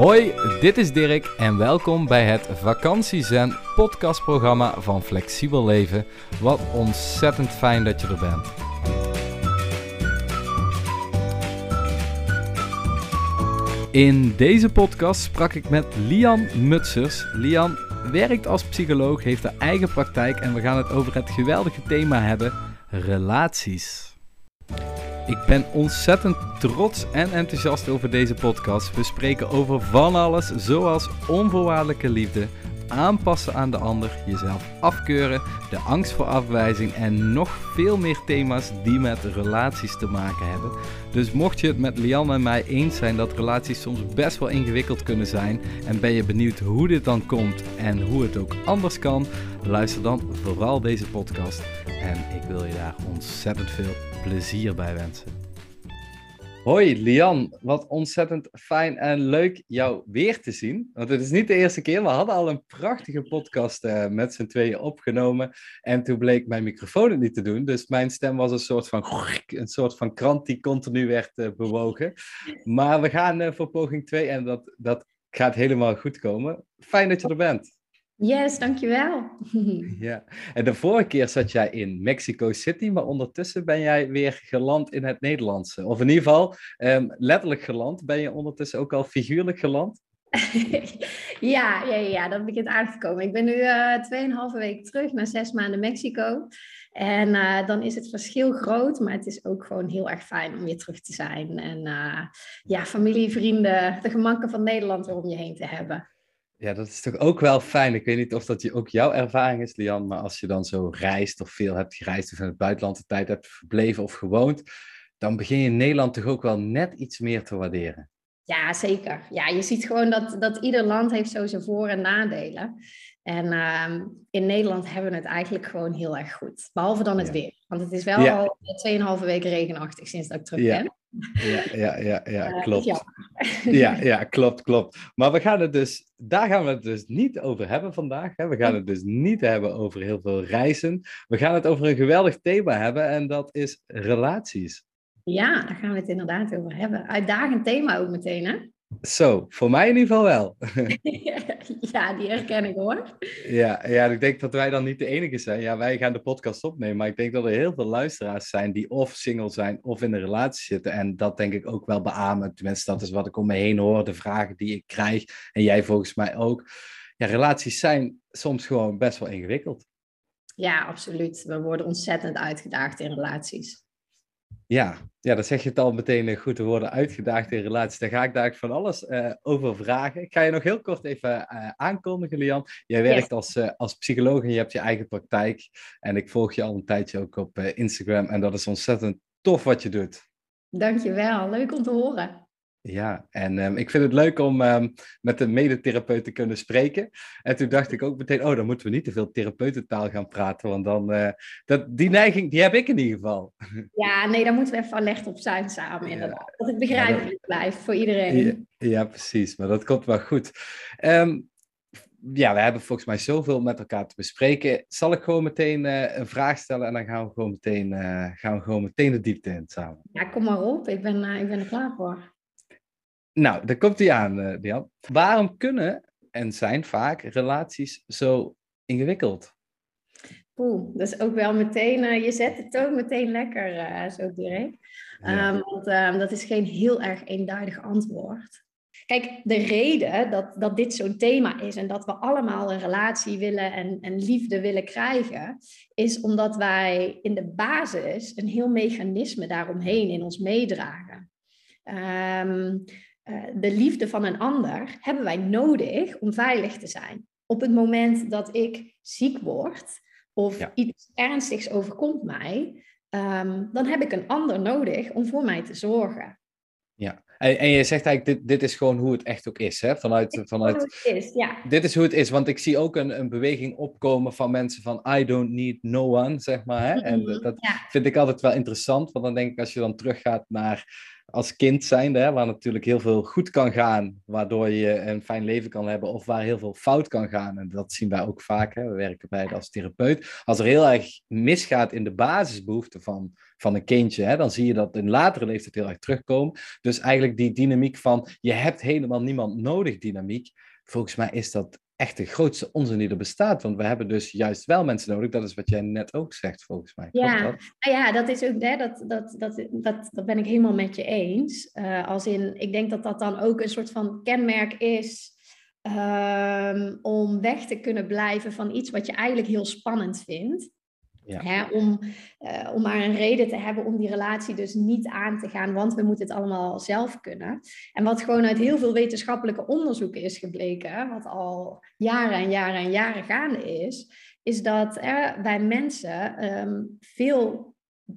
Hoi, dit is Dirk en welkom bij het Vakantiezen podcastprogramma van Flexibel Leven. Wat ontzettend fijn dat je er bent. In deze podcast sprak ik met Lian Mutsers. Lian werkt als psycholoog, heeft een eigen praktijk en we gaan het over het geweldige thema hebben: relaties. Ik ben ontzettend trots en enthousiast over deze podcast. We spreken over van alles, zoals onvoorwaardelijke liefde, aanpassen aan de ander, jezelf afkeuren, de angst voor afwijzing en nog veel meer thema's die met relaties te maken hebben. Dus mocht je het met Lian en mij eens zijn dat relaties soms best wel ingewikkeld kunnen zijn en ben je benieuwd hoe dit dan komt en hoe het ook anders kan, luister dan vooral deze podcast en ik wil je daar ontzettend veel plezier bij wensen. Hoi Lian, wat ontzettend fijn en leuk jou weer te zien. Want het is niet de eerste keer, we hadden al een prachtige podcast uh, met z'n tweeën opgenomen. En toen bleek mijn microfoon het niet te doen. Dus mijn stem was een soort van, een soort van krant die continu werd uh, bewogen. Maar we gaan uh, voor poging 2 en dat, dat gaat helemaal goed komen. Fijn dat je er bent. Yes, dankjewel. ja, en de vorige keer zat jij in Mexico City, maar ondertussen ben jij weer geland in het Nederlandse. Of in ieder geval um, letterlijk geland. Ben je ondertussen ook al figuurlijk geland? ja, ja, ja, dat begint aardig te komen. Ik ben nu uh, 2,5 weken terug na zes maanden Mexico. En uh, dan is het verschil groot, maar het is ook gewoon heel erg fijn om weer terug te zijn. En uh, ja, familie, vrienden, de gemakken van Nederland weer om je heen te hebben. Ja, dat is toch ook wel fijn. Ik weet niet of dat ook jouw ervaring is, Lian, maar als je dan zo reist of veel hebt gereisd of in het buitenland de tijd hebt verbleven of gewoond, dan begin je in Nederland toch ook wel net iets meer te waarderen. Ja, zeker. Ja, je ziet gewoon dat, dat ieder land heeft zo zijn voor- en nadelen. En uh, in Nederland hebben we het eigenlijk gewoon heel erg goed. Behalve dan het ja. weer. Want het is wel ja. al 2,5 weken regenachtig sinds dat ik terug ja. ben. Ja, ja, ja, ja uh, klopt. Ja, ja, klopt, klopt. Maar we gaan het dus, daar gaan we het dus niet over hebben vandaag. Hè. We gaan het dus niet hebben over heel veel reizen. We gaan het over een geweldig thema hebben en dat is relaties. Ja, daar gaan we het inderdaad over hebben. Uitdagend thema ook meteen, hè? Zo, voor mij in ieder geval wel. ja, die herken ik hoor. Ja, ja, ik denk dat wij dan niet de enige zijn. Ja, wij gaan de podcast opnemen, maar ik denk dat er heel veel luisteraars zijn die of single zijn of in een relatie zitten. En dat denk ik ook wel beamen. Tenminste, dat is wat ik om me heen hoor, de vragen die ik krijg. En jij volgens mij ook. Ja, relaties zijn soms gewoon best wel ingewikkeld. Ja, absoluut. We worden ontzettend uitgedaagd in relaties. Ja, ja, dan zeg je het al meteen goed. te worden uitgedaagd in relaties. Daar ga ik daar van alles uh, over vragen. Ik ga je nog heel kort even uh, aankondigen, Lian. Jij werkt yes. als, uh, als psycholoog en je hebt je eigen praktijk. En ik volg je al een tijdje ook op Instagram. En dat is ontzettend tof wat je doet. Dankjewel, leuk om te horen. Ja, en um, ik vind het leuk om um, met een medetherapeut te kunnen spreken. En toen dacht ik ook meteen, oh, dan moeten we niet te veel therapeutentaal gaan praten, want dan, uh, dat, die neiging, die heb ik in ieder geval. Ja, nee, daar moeten we even licht op zijn samen, inderdaad. Dat het begrijpelijk ja, blijft voor iedereen. Ja, ja, precies, maar dat komt wel goed. Um, ja, we hebben volgens mij zoveel met elkaar te bespreken. Zal ik gewoon meteen uh, een vraag stellen en dan gaan we gewoon meteen, uh, gaan we gewoon meteen de diepte in samen. Ja, kom maar op, ik ben, ik ben er klaar voor. Nou, daar komt hij aan, uh. Waarom kunnen en zijn vaak relaties zo ingewikkeld? Oeh, dat is ook wel meteen, uh, je zet de toon meteen lekker uh, zo direct. Ja. Um, want um, dat is geen heel erg eenduidig antwoord. Kijk, de reden dat, dat dit zo'n thema is en dat we allemaal een relatie willen en, en liefde willen krijgen, is omdat wij in de basis een heel mechanisme daaromheen in ons meedragen. Um, de liefde van een ander hebben wij nodig om veilig te zijn. Op het moment dat ik ziek word of ja. iets ernstigs overkomt mij, um, dan heb ik een ander nodig om voor mij te zorgen. Ja, en, en je zegt eigenlijk, dit, dit is gewoon hoe het echt ook is, hè? Vanuit, dit vanuit, is, het is, ja. dit is hoe het is, want ik zie ook een, een beweging opkomen van mensen van I don't need no one, zeg maar. Hè? En dat ja. vind ik altijd wel interessant, want dan denk ik als je dan teruggaat naar als kind zijnde, waar natuurlijk heel veel goed kan gaan, waardoor je een fijn leven kan hebben, of waar heel veel fout kan gaan. En dat zien wij ook vaak. Hè. We werken beide als therapeut. Als er heel erg misgaat in de basisbehoeften van, van een kindje, hè, dan zie je dat in latere leeftijd heel erg terugkomen. Dus eigenlijk die dynamiek van je hebt helemaal niemand nodig dynamiek. Volgens mij is dat echt de grootste onzin die er bestaat. Want we hebben dus juist wel mensen nodig. Dat is wat jij net ook zegt, volgens mij. Ja, dat? Nou ja dat is ook, hè, dat, dat, dat, dat, dat ben ik helemaal met je eens. Uh, als in, ik denk dat dat dan ook een soort van kenmerk is. Um, om weg te kunnen blijven van iets wat je eigenlijk heel spannend vindt. Hè, om, uh, om maar een reden te hebben om die relatie dus niet aan te gaan, want we moeten het allemaal zelf kunnen. En wat gewoon uit heel veel wetenschappelijke onderzoeken is gebleken, wat al jaren en jaren en jaren gaande is, is dat wij mensen um, veel,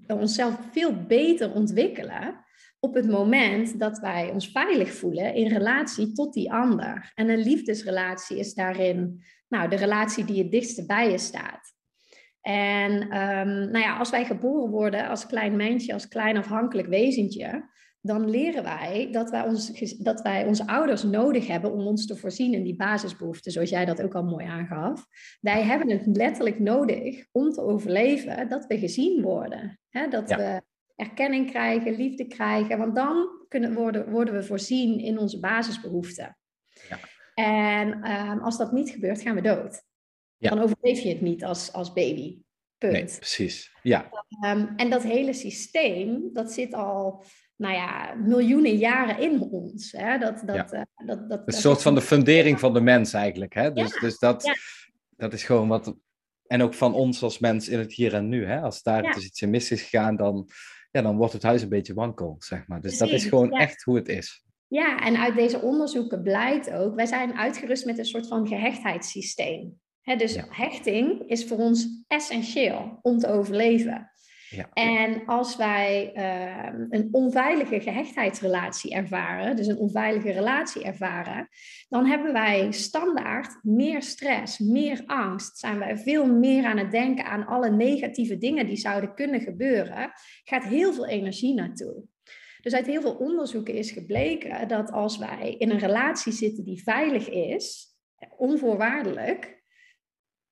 onszelf veel beter ontwikkelen op het moment dat wij ons veilig voelen in relatie tot die ander. En een liefdesrelatie is daarin nou, de relatie die het dichtst bij je staat. En um, nou ja, als wij geboren worden als klein mensje, als klein afhankelijk wezentje, dan leren wij dat wij, ons, dat wij onze ouders nodig hebben om ons te voorzien in die basisbehoeften, zoals jij dat ook al mooi aangaf. Wij hebben het letterlijk nodig om te overleven dat we gezien worden. Hè? Dat we erkenning krijgen, liefde krijgen, want dan kunnen worden, worden we voorzien in onze basisbehoeften. Ja. En um, als dat niet gebeurt, gaan we dood. Dan overleef je het niet als, als baby. Punt. Nee, precies. Ja. Um, en dat hele systeem, dat zit al, nou ja, miljoenen jaren in ons. Hè? Dat, dat, ja. uh, dat, dat, een soort van de fundering van de mens eigenlijk. Hè? Dus, ja. dus dat, ja. dat is gewoon wat... En ook van ons als mens in het hier en nu. Hè? Als daar dus iets in mis is gegaan, dan, ja, dan wordt het huis een beetje wankel, zeg maar. Dus Precies, dat is gewoon echt hoe het is. Ja, en uit deze onderzoeken blijkt ook, wij zijn uitgerust met een soort van gehechtheidssysteem dus hechting is voor ons essentieel om te overleven. Ja. En als wij uh, een onveilige gehechtheidsrelatie ervaren, dus een onveilige relatie ervaren, dan hebben wij standaard meer stress, meer angst. Zijn wij veel meer aan het denken aan alle negatieve dingen die zouden kunnen gebeuren. Gaat heel veel energie naartoe. Dus uit heel veel onderzoeken is gebleken dat als wij in een relatie zitten die veilig is, onvoorwaardelijk,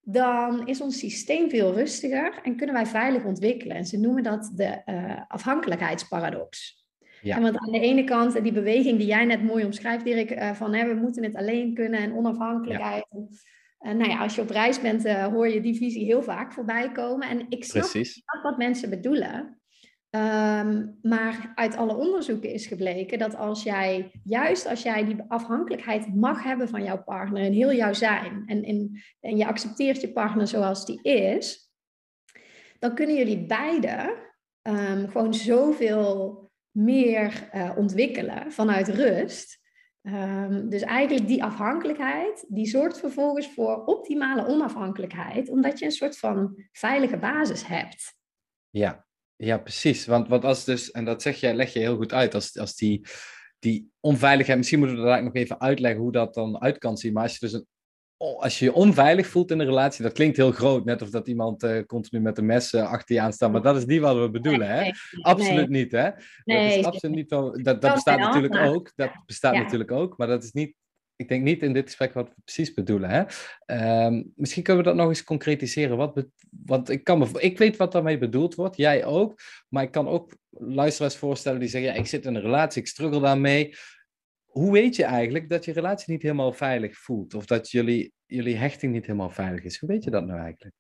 dan is ons systeem veel rustiger en kunnen wij veilig ontwikkelen. En ze noemen dat de uh, afhankelijkheidsparadox. Ja. En want aan de ene kant, die beweging die jij net mooi omschrijft, Dirk, uh, van hè, we moeten het alleen kunnen en onafhankelijkheid. Ja. En, nou ja, als je op reis bent, uh, hoor je die visie heel vaak voorbij komen. En ik snap, ik snap wat mensen bedoelen. Um, maar uit alle onderzoeken is gebleken dat als jij, juist als jij die afhankelijkheid mag hebben van jouw partner in heel jouw zijn en, en, en je accepteert je partner zoals die is, dan kunnen jullie beiden um, gewoon zoveel meer uh, ontwikkelen vanuit rust. Um, dus eigenlijk die afhankelijkheid, die zorgt vervolgens voor optimale onafhankelijkheid, omdat je een soort van veilige basis hebt. Ja, ja, precies. Want, want als dus, en dat zeg je, leg je heel goed uit, als, als die, die onveiligheid, misschien moeten we daar nog even uitleggen hoe dat dan uit kan zien. Maar als je dus een, als je je onveilig voelt in een relatie, dat klinkt heel groot, net of dat iemand uh, continu met een mes uh, achter je aanstaat, maar dat is niet wat we bedoelen, hè? Nee, absoluut nee. niet, hè? Nee, dat is absoluut niet, dat, dat bestaat natuurlijk ook, dat bestaat ja. natuurlijk ook, maar dat is niet ik denk niet in dit gesprek wat we precies bedoelen. Hè? Um, misschien kunnen we dat nog eens concretiseren. Wat want ik, kan me, ik weet wat daarmee bedoeld wordt, jij ook. Maar ik kan ook luisteraars voorstellen die zeggen: ja, ik zit in een relatie, ik struggle daarmee. Hoe weet je eigenlijk dat je relatie niet helemaal veilig voelt? Of dat jullie, jullie hechting niet helemaal veilig is? Hoe weet je dat nou eigenlijk?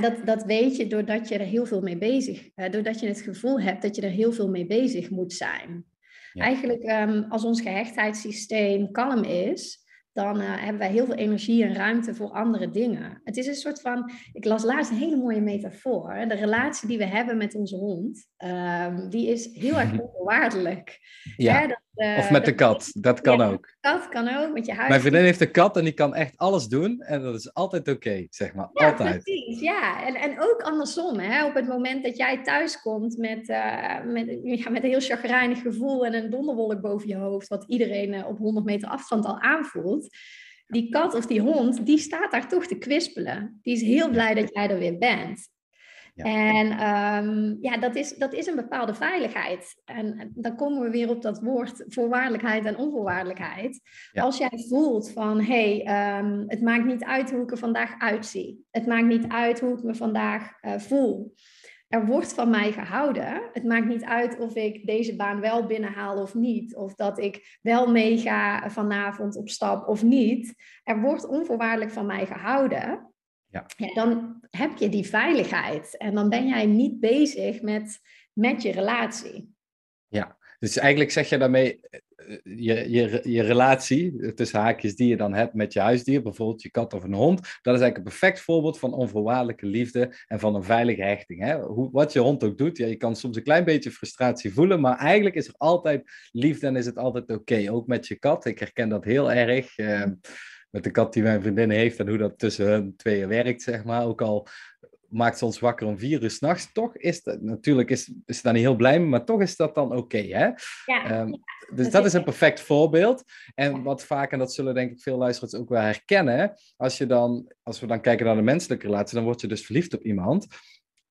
Dat, dat weet je doordat je er heel veel mee bezig. Doordat je het gevoel hebt dat je er heel veel mee bezig moet zijn. Ja. Eigenlijk, um, als ons gehechtheidssysteem kalm is, dan uh, hebben wij heel veel energie en ruimte voor andere dingen. Het is een soort van, ik las laatst een hele mooie metafoor. De relatie die we hebben met onze hond, um, die is heel erg onvoorwaardelijk. Ja, dat, uh, of met de kat, dat kan ja, ook. kat kan ook, met je huis. Mijn vriendin heeft een kat en die kan echt alles doen en dat is altijd oké, okay, zeg maar. Ja, altijd. precies. Ja, en, en ook andersom. Hè? Op het moment dat jij thuis komt met, uh, met, ja, met een heel chagrijnig gevoel en een donderwolk boven je hoofd, wat iedereen op 100 meter afstand al aanvoelt die kat of die hond, die staat daar toch te kwispelen. Die is heel blij dat jij er weer bent. En ehm, ja, dat is, dat is een bepaalde veiligheid. En dan komen we weer op dat woord voorwaardelijkheid en onvoorwaardelijkheid. Als jij voelt van, hé, hey, ehm, het maakt niet uit hoe ik er vandaag uitzie. Het maakt niet uit hoe ik me vandaag uh, voel. Er wordt van mij gehouden. Het maakt niet uit of ik deze baan wel binnenhaal of niet. Of dat ik wel meega vanavond op stap of niet. Er wordt onvoorwaardelijk van mij gehouden. Ja. ja. dan heb je die veiligheid en dan ben jij niet bezig met, met je relatie. Ja, dus eigenlijk zeg je daarmee, eh, je, je, je relatie tussen haakjes die je dan hebt met je huisdier, bijvoorbeeld je kat of een hond, dat is eigenlijk een perfect voorbeeld van onvoorwaardelijke liefde en van een veilige hechting. Hè? Hoe, wat je hond ook doet, ja, je kan soms een klein beetje frustratie voelen, maar eigenlijk is er altijd liefde en is het altijd oké. Ook met je kat, ik herken dat heel erg. Uh, met de kat die mijn vriendin heeft en hoe dat tussen hun tweeën werkt, zeg maar. Ook al maakt ze ons wakker om vier uur s'nachts, toch is dat, natuurlijk is, is ze daar niet heel blij mee, maar toch is dat dan oké, hè? Ja, ehm, dus dat, is een perfect voorbeeld. En wat vaak, en dat zullen denk ik veel luisteraars ook wel herkennen, als, je dan, als we dan kijken naar de menselijke relatie, dan word je dus verliefd op iemand.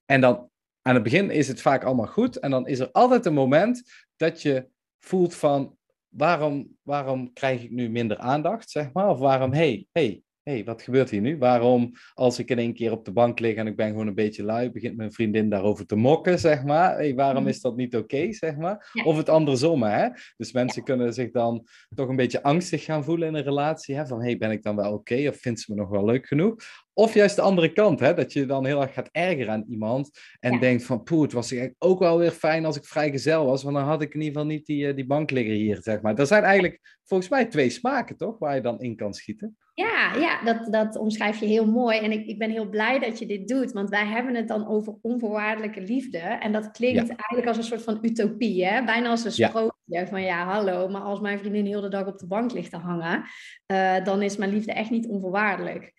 En dan aan het begin is het vaak allemaal goed, en dan is er altijd een moment dat je voelt van, waarom, waarom krijg ik nu minder aandacht, zeg maar? Of waarom, hey, hey, hey, wat gebeurt hier nu? Waarom, als ik in één keer op de bank lig en ik ben gewoon een beetje lui, begint mijn vriendin daarover te mokken, zeg maar. Hey, waarom mm. is dat niet oké, zeg maar? Of het andersom, hè? Dus mensen kunnen zich dan toch een beetje angstig gaan voelen in een relatie, hè? Van, hey, ben ik dan wel oké? Of vindt ze me nog wel leuk genoeg? Of juist de andere kant, hè? dat je dan heel erg gaat ergeren aan iemand en denkt van, poeh, het was eigenlijk ook wel weer fijn als ik vrijgezel was, want dan had ik in ieder geval niet die, eh, die bank liggen hier, zeg maar. Er zijn eigenlijk volgens mij twee smaken, toch, waar je dan in kan schieten? Ja, ja dat, dat omschrijf je heel mooi. En ik, ik ben heel blij dat je dit doet, want wij hebben het dan over onvoorwaardelijke liefde. En dat klinkt eigenlijk als een soort van utopie, hè? bijna als een sprookje. Van ja, hallo, maar als mijn vriendin heel de dag op de bank ligt te hangen, uh, dan is mijn liefde echt niet onvoorwaardelijk.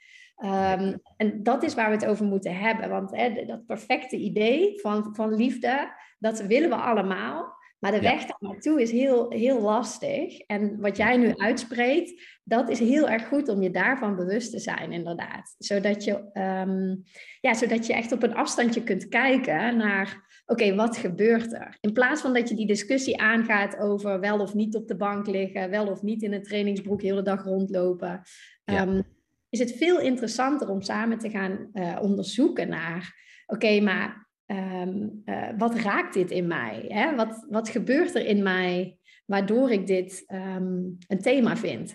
Um, en dat is waar we het over moeten hebben. Want hè, dat perfecte idee van, van liefde, dat willen we allemaal. Maar de weg daar naartoe is heel, heel lastig. En wat jij nu uitspreekt, dat is heel erg goed om je daarvan bewust te zijn, inderdaad. Zodat je, um, ja, zodat je echt op een afstandje kunt kijken naar, oké, wat gebeurt er? In plaats van dat je die discussie aangaat over wel of niet op de bank liggen, wel of niet in een trainingsbroek heel de dag rondlopen. Um, is het veel interessanter om samen te gaan uh, onderzoeken naar, oké, maar um, uh, wat raakt dit in mij? Hè? Wat, wat gebeurt er in mij waardoor ik dit um, een thema vind?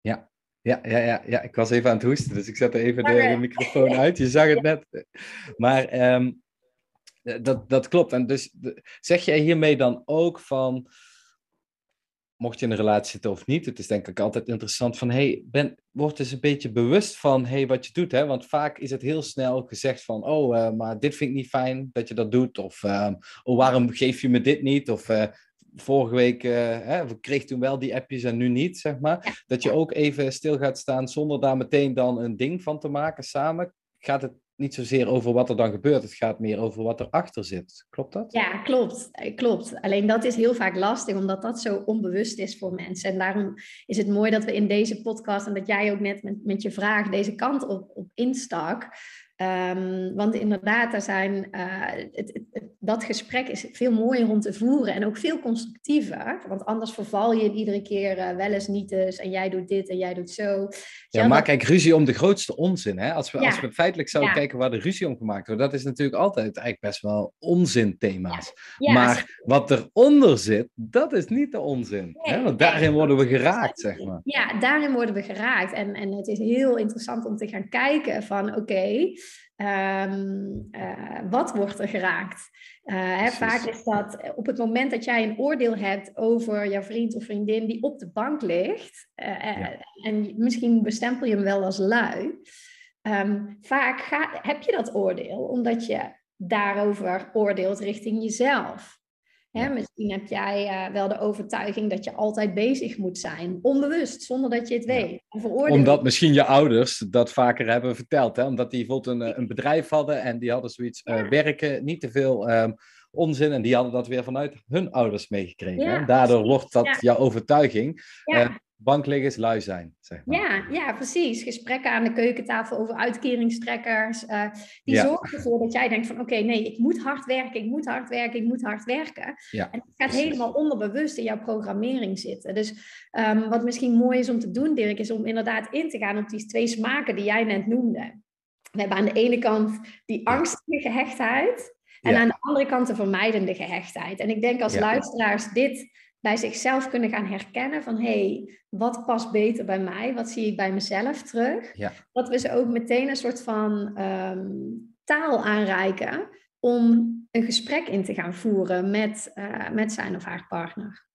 Ja. Ja, ja, ja, ja, ik was even aan het hoesten, dus ik zette even de, de microfoon uit. Je zag het net. Maar um, dat, dat klopt. En dus zeg jij hiermee dan ook van mocht je in een relatie zitten of niet, het is denk ik altijd interessant van, hey, ben, word eens een beetje bewust van hey, wat je doet. Hè? Want vaak is het heel snel gezegd van, oh, uh, maar dit vind ik niet fijn dat je dat doet. Of, uh, oh, waarom geef je me dit niet? Of uh, vorige week hè, kreeg toen wel die appjes en nu niet, zeg maar. Dat je ook even stil gaat staan zonder daar meteen dan een ding van te maken samen. Gaat het niet zozeer over wat er dan gebeurt, het gaat meer over wat erachter zit. Klopt dat? Ja, klopt. klopt. Alleen dat is heel vaak lastig, omdat dat zo onbewust is voor mensen. En daarom is het mooi dat we in deze podcast, en dat jij ook net met, met je vraag deze kant op, op instak, Um, want inderdaad, er zijn, uh, het, het, dat gesprek is veel mooier om te voeren en ook veel constructiever. Want anders verval je iedere keer uh, wel eens niet eens en jij doet dit en jij doet zo. Ja, maak kijk ruzie om de grootste onzin. Hè? Als, we, als we feitelijk zouden kijken waar de ruzie om gemaakt wordt, dat is natuurlijk altijd eigenlijk best wel onzinthema's. Maar wat eronder zit, dat is niet de onzin. hè? Want daarin worden we geraakt, zeg maar. Ja, daarin worden we geraakt. En, en het is heel interessant om te gaan kijken van oké, Um, uh, wat wordt er geraakt? Uh, hè, vaak is dat op het moment dat jij een oordeel hebt over jouw vriend of vriendin die op de bank ligt, uh, ja. en misschien bestempel je hem wel als lui, um, vaak ga, heb je dat oordeel omdat je daarover oordeelt richting jezelf. Hè, misschien heb jij uh, wel de overtuiging dat je altijd bezig moet zijn, onbewust, zonder dat je het weet. Omdat misschien je ouders dat vaker hebben verteld. Hè? Omdat die bijvoorbeeld een, een bedrijf hadden en die hadden zoiets uh, werken, niet te veel um, onzin. En die hadden dat weer vanuit hun ouders meegekregen. Daardoor wordt dat jouw overtuiging. Uh, bankliggers lui zijn, zeg maar. Ja, ja, precies. Gesprekken aan de keukentafel over uitkeringstrekkers. Uh, die zorgen ervoor dat jij denkt van oké, nee, ik moet hard werken, ik moet hard werken, ik moet hard werken. Ja, en het gaat helemaal onderbewust in jouw programmering zitten. Dus um, wat misschien mooi is om te doen, Dirk, is om inderdaad in te gaan op die twee smaken die jij net noemde. We hebben aan de ene kant die angstige gehechtheid. En aan de andere kant de vermijdende gehechtheid. En ik denk als luisteraars dit bij zichzelf kunnen gaan herkennen van hé, hey, wat past beter bij mij? Wat zie ik bij mezelf terug? Ja. Dat we ze ook meteen een soort van ehm, taal aanreiken om een gesprek in te gaan voeren met, uh, met zijn of haar partner.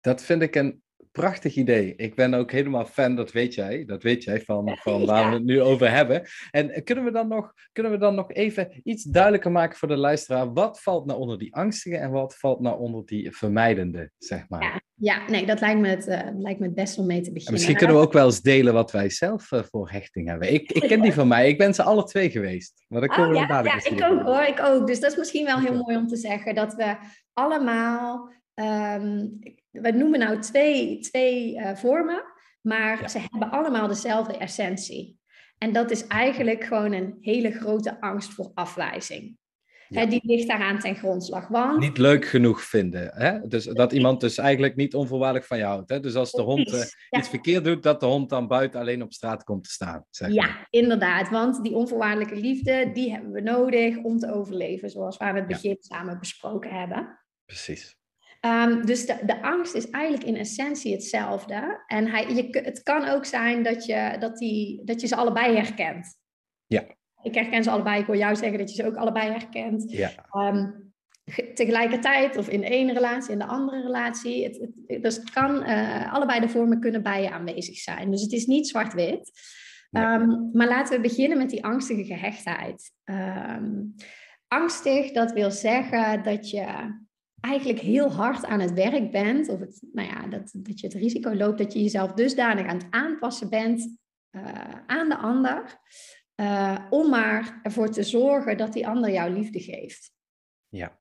Dat vind ik een prachtig idee. Ik ben ook helemaal fan, dat weet jij, dat weet jij van, van waar we het nu over hebben. En kunnen we, dan nog, kunnen we dan nog even iets duidelijker maken voor de luisteraar? Wat valt nou onder die angstige en wat valt nou onder die vermijdende, zeg maar? Ja, ja nee, dat lijkt me, het, uh, lijkt me het best om mee te beginnen. misschien kunnen we ook wel eens delen wat wij zelf uh, voor hechting hebben. Ik, ik ken die van mij, ik ben ze alle twee geweest. Maar dan komen oh, ja, ja ik ook hoor, ik ook. Dus dat is misschien wel heel mooi om te zeggen, dat we allemaal... Um, we noemen nou twee, twee uh, vormen, maar ze hebben allemaal dezelfde essentie. En dat is eigenlijk gewoon een hele grote angst voor afwijzing. Ja. die ligt daaraan ten grondslag. Want... Niet leuk genoeg vinden. Hè? Dus dat iemand dus eigenlijk niet onvoorwaardelijk van je houdt. Hè? Dus als de hond uh, iets verkeerd doet, dat de hond dan buiten alleen op straat komt te staan. Zeg ja, inderdaad. Want die onvoorwaardelijke liefde, die hebben we nodig om te overleven. Zoals we aan het begin samen besproken hebben. Precies. Um, dus de, de, angst is eigenlijk in essentie hetzelfde. En hij, je, het kan ook zijn dat je, dat, die, dat je ze allebei herkent. Ja. Ik herken ze allebei. Ik hoor jou zeggen dat je ze ook allebei herkent. Ja. Um, tegelijkertijd of in de ene relatie, in de andere relatie. Het, het, dus het kan, uh, allebei de vormen kunnen bij je aanwezig zijn. Dus het is niet zwart-wit. Um, maar laten we beginnen met die angstige gehechtheid. angstig, dat wil zeggen dat je eigenlijk heel hard aan het werk bent, of het, nou ja, dat, dat je het risico loopt dat je jezelf dusdanig aan het aanpassen bent uh, aan de ander, uh, om maar ervoor te zorgen dat die ander jou liefde geeft. Ja.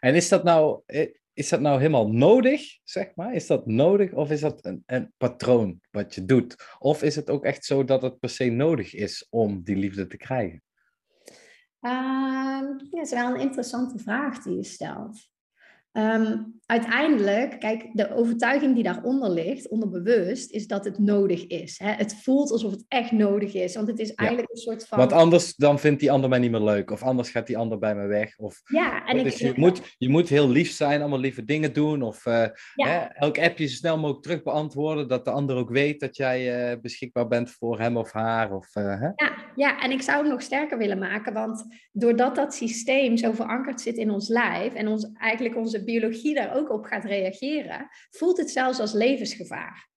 En is dat nou, eh, is dat nou helemaal nodig, zeg maar? Is dat nodig of is dat een, een patroon wat je doet? Of is het ook echt zo dat het per se nodig is om die liefde te krijgen? Uh, ja, dat is wel een interessante vraag die je stelt. Um, uiteindelijk, kijk, de overtuiging die daaronder ligt, onderbewust, is dat het nodig is. Hè? Het voelt alsof het echt nodig is, want het is eigenlijk een soort van... Want anders dan vindt die ander mij niet meer leuk, of anders gaat die ander bij me weg. Of... Ja, en dus je, moet, je moet heel lief zijn, allemaal lieve dingen doen, of uh, hè, elk appje zo snel mogelijk terug beantwoorden, dat de ander ook weet dat jij uh, beschikbaar bent voor hem of haar. Of, uh, hè? Ja, ja, en ik zou het nog sterker willen maken, want doordat dat systeem zo verankerd zit in ons lijf en ons, eigenlijk onze biologie daar ook op gaat reageren, voelt het zelfs als levensgevaar.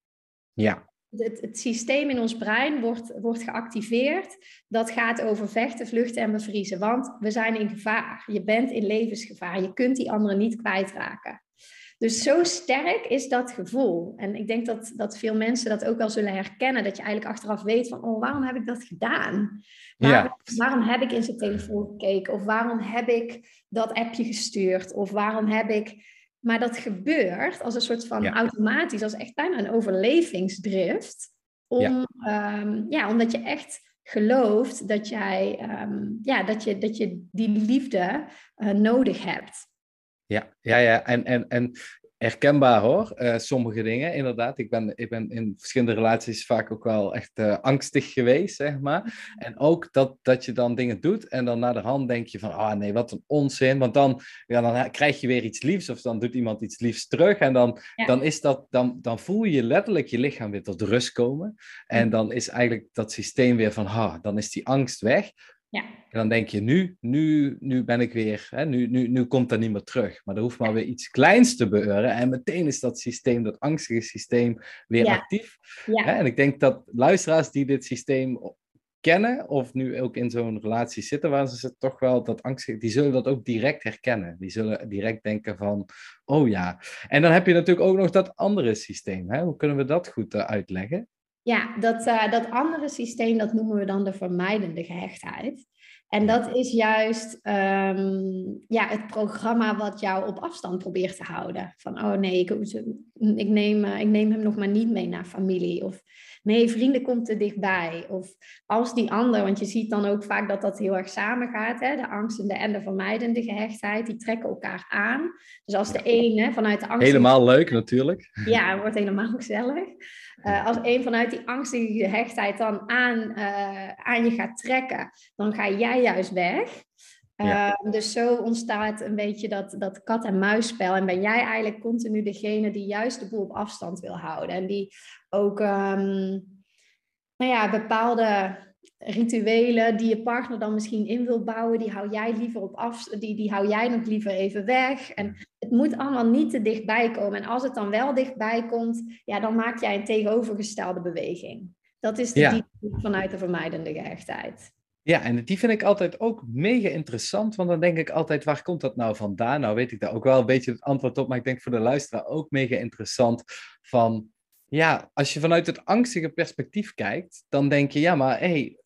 Ja. Het, het, systeem in ons brein wordt, wordt geactiveerd. Dat gaat over vechten, vluchten en bevriezen. Want we zijn in gevaar. Je bent in levensgevaar. Je kunt die anderen niet kwijtraken. Dus zo sterk is dat gevoel. En ik denk dat, dat veel mensen dat ook wel zullen herkennen. Dat je eigenlijk achteraf weet van, oh, waarom heb ik dat gedaan? Waarom, ja. waarom heb ik in zijn telefoon gekeken? Of waarom heb ik dat appje gestuurd? Of waarom heb ik... Maar dat gebeurt als een soort van automatisch, als echt bijna een overlevingsdrift. Om, ja. Ehm, ja omdat je echt gelooft dat, jij, ehm, ja, dat, je, dat je die liefde uh, nodig hebt. Ja, ja, ja. En, en, en herkenbaar hoor, uh, sommige dingen inderdaad. Ik ben, ik ben in verschillende relaties vaak ook wel echt uh, angstig geweest, zeg maar. En ook dat, dat je dan dingen doet en dan naar de hand denk je van, ah nee, wat een onzin. Want dan, ja, dan krijg je weer iets liefs of dan doet iemand iets liefs terug. En dan, dan, is dat, dan, dan voel je letterlijk je lichaam weer tot rust komen. En dan is eigenlijk dat systeem weer van, ha, dan is die angst weg. Ja. En dan denk je, nu, nu, nu ben ik weer, hè, nu, nu, nu komt dat niet meer terug. Maar er hoeft maar weer iets kleins te gebeuren. En meteen is dat systeem, dat angstige systeem, weer actief. Ja. Hè? En ik denk dat luisteraars die dit systeem kennen, of nu ook in zo'n relatie zitten waar ze toch wel dat angstige, die zullen dat ook direct herkennen. Die zullen direct denken van, oh ja. En dan heb je natuurlijk ook nog dat andere systeem. Hè? Hoe kunnen we dat goed uh, uitleggen? Ja, dat, uh, dat andere systeem, dat noemen we dan de vermijdende gehechtheid. En dat is juist ehm, ja, het programma wat jou op afstand probeert te houden. Van, oh nee, ik, ik, neem, ik neem hem nog maar niet mee naar familie. Of nee, vrienden komt te dichtbij. Of als die ander, want je ziet dan ook vaak dat dat heel erg samengaat. Hè? De angstende en de vermijdende gehechtheid, die trekken elkaar aan. Dus als de ene vanuit de angst... Helemaal leuk natuurlijk. Ja, het wordt helemaal gezellig. Uh, als een vanuit die angstige gehechtheid dan aan, uh, aan je gaat trekken, dan ga jij juist weg. Ja. Uh, dus zo ontstaat een beetje dat, dat kat-en-muisspel. En ben jij eigenlijk continu degene die juist de boel op afstand wil houden. En die ook um, nou ja, bepaalde rituelen die je partner dan misschien in wil bouwen, die hou jij liever op af, die, die hou jij nog liever even weg. En het moet allemaal niet te dichtbij komen. En als het dan wel dichtbij komt, ja, dan maak jij een tegenovergestelde beweging. Dat is de ja. vanuit de vermijdende gehechtheid. Ja, en die vind ik altijd ook mega interessant, want dan denk ik altijd, waar komt dat nou vandaan? Nou weet ik daar ook wel een beetje het antwoord op, maar ik denk voor de luisteraar ook mega interessant van, ja, als je vanuit het angstige perspectief kijkt, dan denk je, ja, maar hé, hey,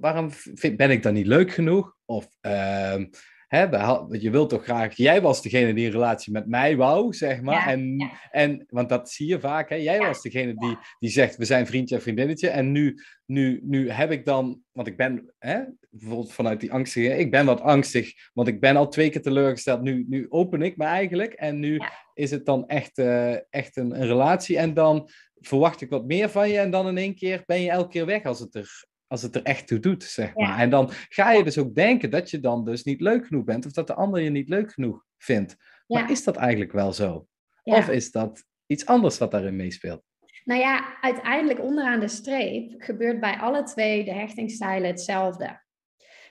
waarom ben ik dan niet leuk genoeg? Of uh, hè, je wilt toch graag, jij was degene die een relatie met mij wou, zeg maar. en, en, want dat zie je vaak, hè? jij was degene die, die zegt, we zijn vriendje en vriendinnetje. En nu, nu, nu heb ik dan, want ik ben, hè, bijvoorbeeld vanuit die angstige, ik ben wat angstig, want ik ben al twee keer teleurgesteld. Nu, nu open ik me eigenlijk en nu is het dan echt, uh, echt een, een relatie. En dan verwacht ik wat meer van je en dan in één keer ben je elke keer weg als het er als het er echt toe doet, zeg maar. En dan ga je dus ook denken dat je dan dus niet leuk genoeg bent of dat de ander je niet leuk genoeg vindt. Maar is dat eigenlijk wel zo? Of is dat iets anders wat daarin meespeelt? Nou ja, uiteindelijk onderaan de streep gebeurt bij alle twee de hechtingsstijlen hetzelfde.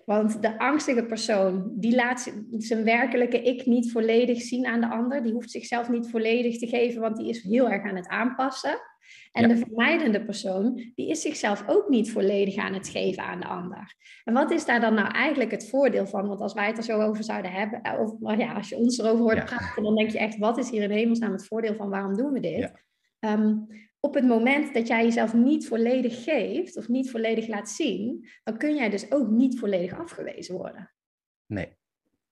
Want de angstige persoon, die laat zijn werkelijke ik niet volledig zien aan de ander. Die hoeft zichzelf niet volledig te geven, want die is heel erg aan het aanpassen. En de vermijdende persoon, die is zichzelf ook niet volledig aan het geven aan de ander. En wat is daar dan nou eigenlijk het voordeel van? Want als wij het er zo over zouden hebben, eh, of nou ja, als je ons erover hoort praten, dan denk je echt, wat is hier in hemelsnaam het voordeel van waarom doen we dit? Ehm, op het moment dat jij jezelf niet volledig geeft of niet volledig laat zien, dan kun jij dus ook niet volledig afgewezen worden. Nee.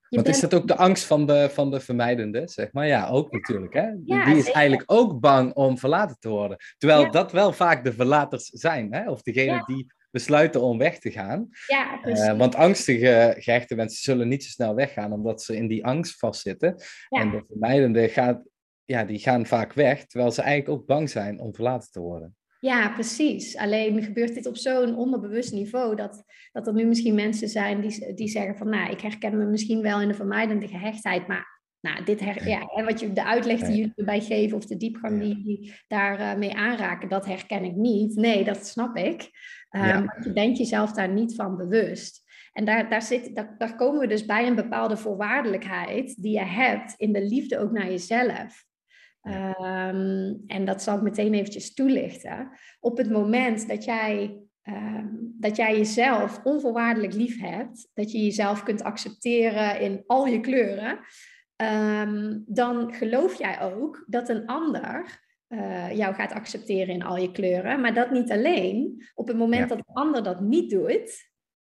Want is dat ook de angst van de, van de vermijdende, zeg maar? Ja, ook natuurlijk, hè? die is eigenlijk ook bang om verlaten te worden. Terwijl dat wel vaak de verlaters zijn, hè? Of degene die besluiten om weg te gaan. Ja, eh, want angstige gehechte mensen zullen niet zo snel weggaan, omdat ze in die angst vastzitten. En de vermijdende gaat, ja, die gaan vaak weg, terwijl ze eigenlijk ook bang zijn om verlaten te worden. Ja, precies. Alleen gebeurt dit op zo'n onderbewust niveau dat, dat er nu misschien mensen zijn die, die zeggen van, nou, ik herken me misschien wel in de vermijdende gehechtheid, maar nou, dit her, ja, en wat je, de uitleg die jullie erbij geven of de diepgang die jullie daarmee uh, mee aanraken, dat herken ik niet. Nee, dat snap ik. Um, ja. Je bent jezelf daar niet van bewust. En daar, daar, zit, daar, daar komen we dus bij een bepaalde voorwaardelijkheid die je hebt in de liefde ook naar jezelf. Ehm, en dat zal ik meteen eventjes toelichten. Op het moment dat jij, um, dat jij jezelf onvoorwaardelijk lief hebt, dat je jezelf kunt accepteren in al je kleuren, um, dan geloof jij ook dat een ander uh, jou gaat accepteren in al je kleuren. Maar dat niet alleen. Op het moment dat een ander dat niet doet,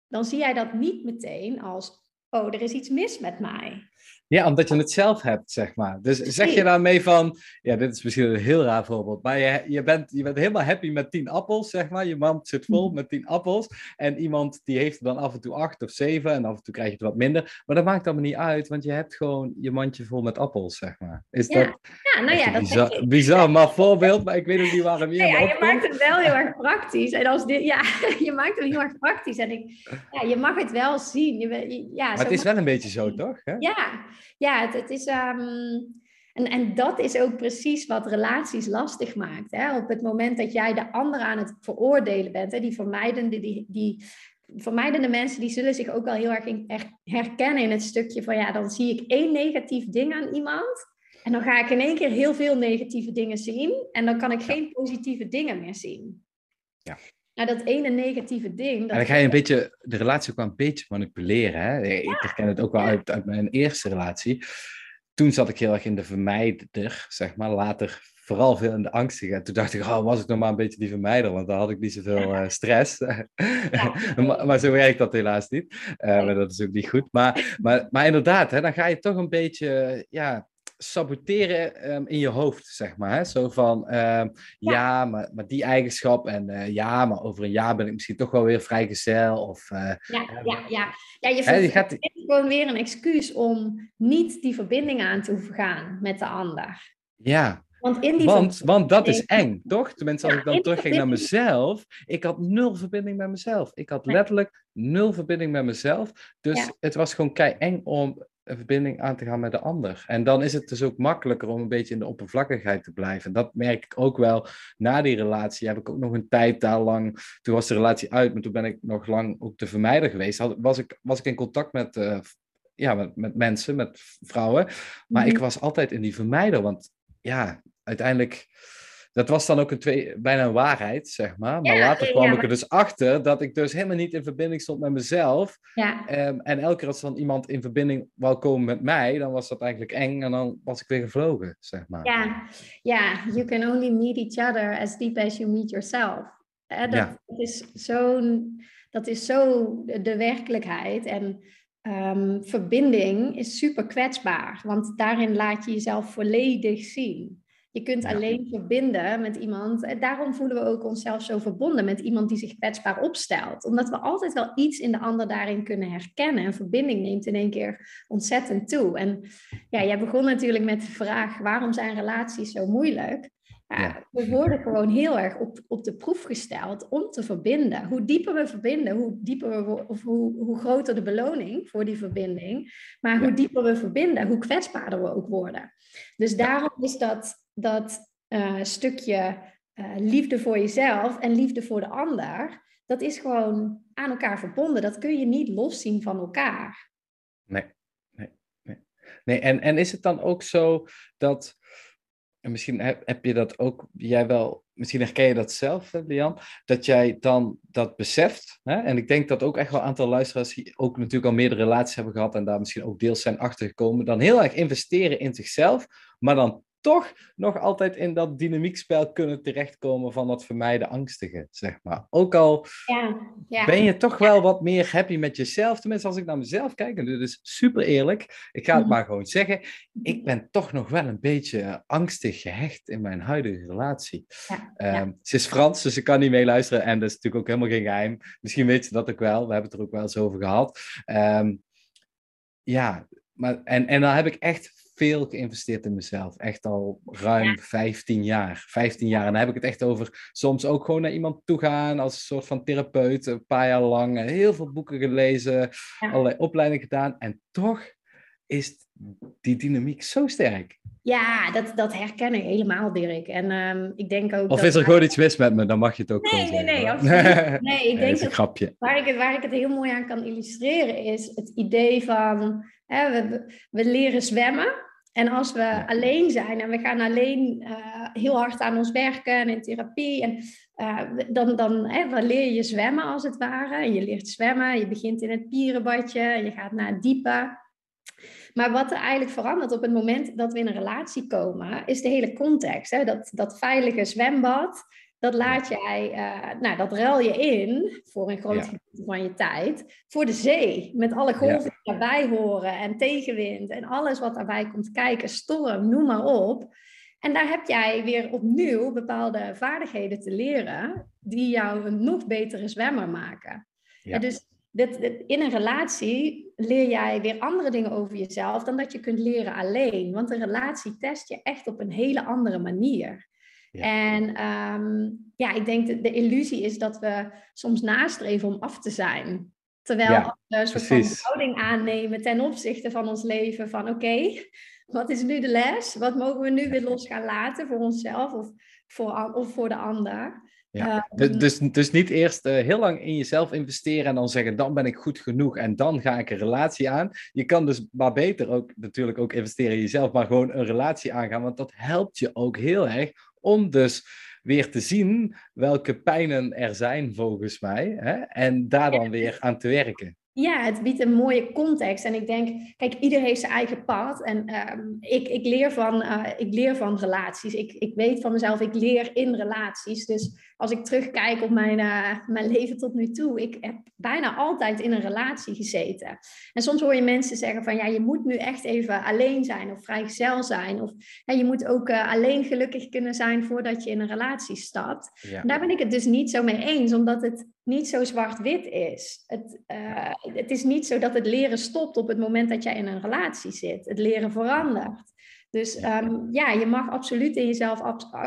dan zie jij dat niet meteen als, oh, er is iets mis met mij. Ja, omdat je het zelf hebt, zeg maar. Dus zeg je daarmee van, ja, dit is misschien een heel raar voorbeeld, maar je, je, bent, je bent helemaal happy met tien appels, zeg maar. Je mand zit vol mhm. met tien appels. En iemand die heeft er dan af en toe acht of zeven en af en toe krijg je het wat minder. Maar dat maakt allemaal niet uit, want je hebt gewoon je mandje vol met appels, zeg maar. Is ja. dat ja, nou ja, dat bizar, bizar, maar voorbeeld, maar ik weet ook niet waarom je ja, je maakt het wel heel erg praktisch. En als dit, ja, je maakt het heel erg praktisch. En ik, ja, je mag het wel zien. Je, ja, maar het is wel een beetje zo, toch? Hè? Ja, ja, het, het is. Ehm, en, en dat is ook precies wat relaties lastig maakt. Hè? Op het moment dat jij de ander aan het veroordelen bent, hè? die vermijdende, die, die vermijdende mensen, die zullen zich ook wel heel erg herkennen in het stukje van ja, dan zie ik één negatief ding aan iemand. En dan ga ik in één keer heel veel negatieve dingen zien. En dan kan ik geen positieve dingen meer zien. Ja. Nou, dat ene negatieve ding. Dat en dan ga je een beetje, de relatie ook wel een beetje manipuleren. Hè? Ik herken het ook wel uit, uit mijn eerste relatie. Toen zat ik heel erg in de vermijder, zeg maar. Later vooral veel in de angstige. En toen dacht ik, oh, was ik nog maar een beetje die vermijder, want dan had ik niet zoveel uh, stress. maar, maar, zo werkt dat helaas niet. Uh, maar dat is ook niet goed. Maar, maar, maar inderdaad, hè, dan ga je toch een beetje, ja, saboteren um, in je hoofd, zeg maar. Hè? Zo van, um, ja, ja maar, maar, die eigenschap en uh, ja, maar over een jaar ben ik misschien toch wel weer vrijgezel. Of, uh, ja, ja, ja, ja. je, hè, je gaat gewoon weer een excuus om niet die verbinding aan te hoeven gaan met de ander. Ja, want, in die want, want dat is eng, toch? Tenminste, als ja, ik dan terugging naar mezelf, ik had nul verbinding met mezelf. Ik had letterlijk nul verbinding met mezelf. Dus ja. het was gewoon kei eng om een verbinding aan te gaan met de ander. En dan is het dus ook makkelijker om een beetje in de oppervlakkigheid te blijven. Dat merk ik ook wel na die relatie. Heb ik ook nog een tijd daar lang. Toen was de relatie uit, maar toen ben ik nog lang ook te vermijden geweest. Had, was, ik, was ik in contact met, uh, ja, met, met mensen, met vrouwen. Maar ik mhm. was altijd in die vermijder. Want ja, uiteindelijk dat was dan ook een twee, bijna een waarheid, zeg maar. Maar later kwam ik er dus achter dat ik dus helemaal niet in verbinding stond met mezelf. Ja. Um, en elke keer als dan iemand in verbinding wou komen met mij, dan was dat eigenlijk eng en dan was ik weer gevlogen, zeg maar. Ja, ja. you can only meet each other as deep as you meet yourself. dat, ja. is zo'n, dat is zo de, werkelijkheid. En um, verbinding is super kwetsbaar, want daarin laat je jezelf volledig zien. Je kunt alleen verbinden met iemand. En daarom voelen we ook onszelf zo verbonden met iemand die zich kwetsbaar opstelt. Omdat we altijd wel iets in de ander daarin kunnen herkennen. En verbinding neemt in één keer ontzettend toe. En ja, jij begon natuurlijk met de vraag: waarom zijn relaties zo moeilijk? Ja, we worden gewoon heel erg op, op de proef gesteld om te verbinden. Hoe dieper we verbinden, hoe, dieper we, of hoe, hoe groter de beloning voor die verbinding. Maar hoe dieper we verbinden, hoe kwetsbaarder we ook worden. Dus daarom is dat dat uh, stukje uh, liefde voor jezelf en liefde voor de ander, dat is gewoon aan elkaar verbonden. Dat kun je niet loszien van elkaar. Nee, nee, nee. nee en, en is het dan ook zo dat, en misschien heb, heb je dat ook, jij wel, misschien herken je dat zelf, Lian, dat jij dan dat beseft. Hè? En ik denk dat ook echt wel een aantal luisteraars die ook natuurlijk al meerdere relaties hebben gehad en daar misschien ook deels zijn achtergekomen, dan heel erg investeren in zichzelf, maar dan toch nog altijd in dat dynamiekspel kunnen terechtkomen van dat vermijden angstige, zeg maar. Ook al ja, ja. ben je toch wel wat meer happy met jezelf. Tenminste, als ik naar mezelf kijk, en dit is super eerlijk, ik ga het mhm. maar gewoon zeggen, ik ben toch nog wel een beetje angstig gehecht in mijn huidige relatie. Ja, um, ze is Frans, dus ik kan niet meeluisteren en dat is natuurlijk ook helemaal geen geheim. Misschien weet ze dat ook wel, we hebben het er ook wel eens over gehad. Um, ja, maar, en, en dan heb ik echt veel geïnvesteerd in mezelf. Echt al ruim 15 jaar. 15 jaar. En dan heb ik het echt over soms ook gewoon naar iemand toe gaan als een soort van therapeut. Een paar jaar lang. Eh, heel veel boeken gelezen. Allerlei opleidingen gedaan. En toch is die dynamiek zo sterk. Ja, dat, dat herken ik helemaal, Dirk. En um, ik denk ook. Of is er gewoon iets mis met me? Dan mag je het ook nee. Nee, nee, nee. ik denk dat, een grapje. Waar ik, het, waar ik het heel mooi aan kan illustreren is het idee van hè, we, we leren zwemmen. En als we alleen zijn en we gaan alleen uh, heel hard aan ons werken en in therapie, en, uh, dan, dan, hè, dan leer je zwemmen als het ware. En je leert zwemmen, je begint in het pierenbadje, en je gaat naar het diepe. Maar wat er eigenlijk verandert op het moment dat we in een relatie komen, is de hele context. Hè? Dat, dat veilige zwembad, dat laat jij, uh, nou, dat ruil je in voor een groot gedeelte van je tijd voor de zee. Met alle golven die daarbij horen en tegenwind en alles wat daarbij komt kijken, storm, noem maar op. En daar heb jij weer opnieuw bepaalde vaardigheden te leren die jou een nog betere zwemmer maken. Ja. dus dit, in een relatie leer jij weer andere dingen over jezelf dan dat je kunt leren alleen. Want een relatie test je echt op een hele andere manier. En ehm, ja, ik denk dat de illusie is dat we soms nastreven om af te zijn. Terwijl we een soort van houding aannemen ten opzichte van ons leven. Van oké, wat is nu de les? Wat mogen we nu weer los gaan laten voor onszelf of voor, of voor de ander? Ja. Ehm, dus, dus niet eerst uh, heel lang in jezelf investeren en dan zeggen, dan ben ik goed genoeg en dan ga ik een relatie aan. Je kan dus maar beter ook natuurlijk ook investeren in jezelf, maar gewoon een relatie aangaan, want dat helpt je ook heel erg om dus weer te zien welke pijnen er zijn volgens mij hè, en daar dan weer aan te werken. Ja, het biedt een mooie context. En ik denk, kijk, ieder heeft zijn eigen pad. En ehm, ik, ik, leer van, uh, ik leer van relaties. Ik, ik weet van mezelf, ik leer in relaties. Dus als ik terugkijk op mijn, uh, mijn leven tot nu toe, ik heb bijna altijd in een relatie gezeten. En soms hoor je mensen zeggen van, ja, je moet nu echt even alleen zijn of vrijgezel zijn. Of ja, je moet ook uh, alleen gelukkig kunnen zijn voordat je in een relatie stapt. Ja. daar ben ik het dus niet zo mee eens, omdat het niet zo zwart-wit is. Het, uh, het is niet zo dat het leren stopt op het moment dat jij in een relatie zit. Het leren verandert. Dus um, ja, je mag absoluut in jezelf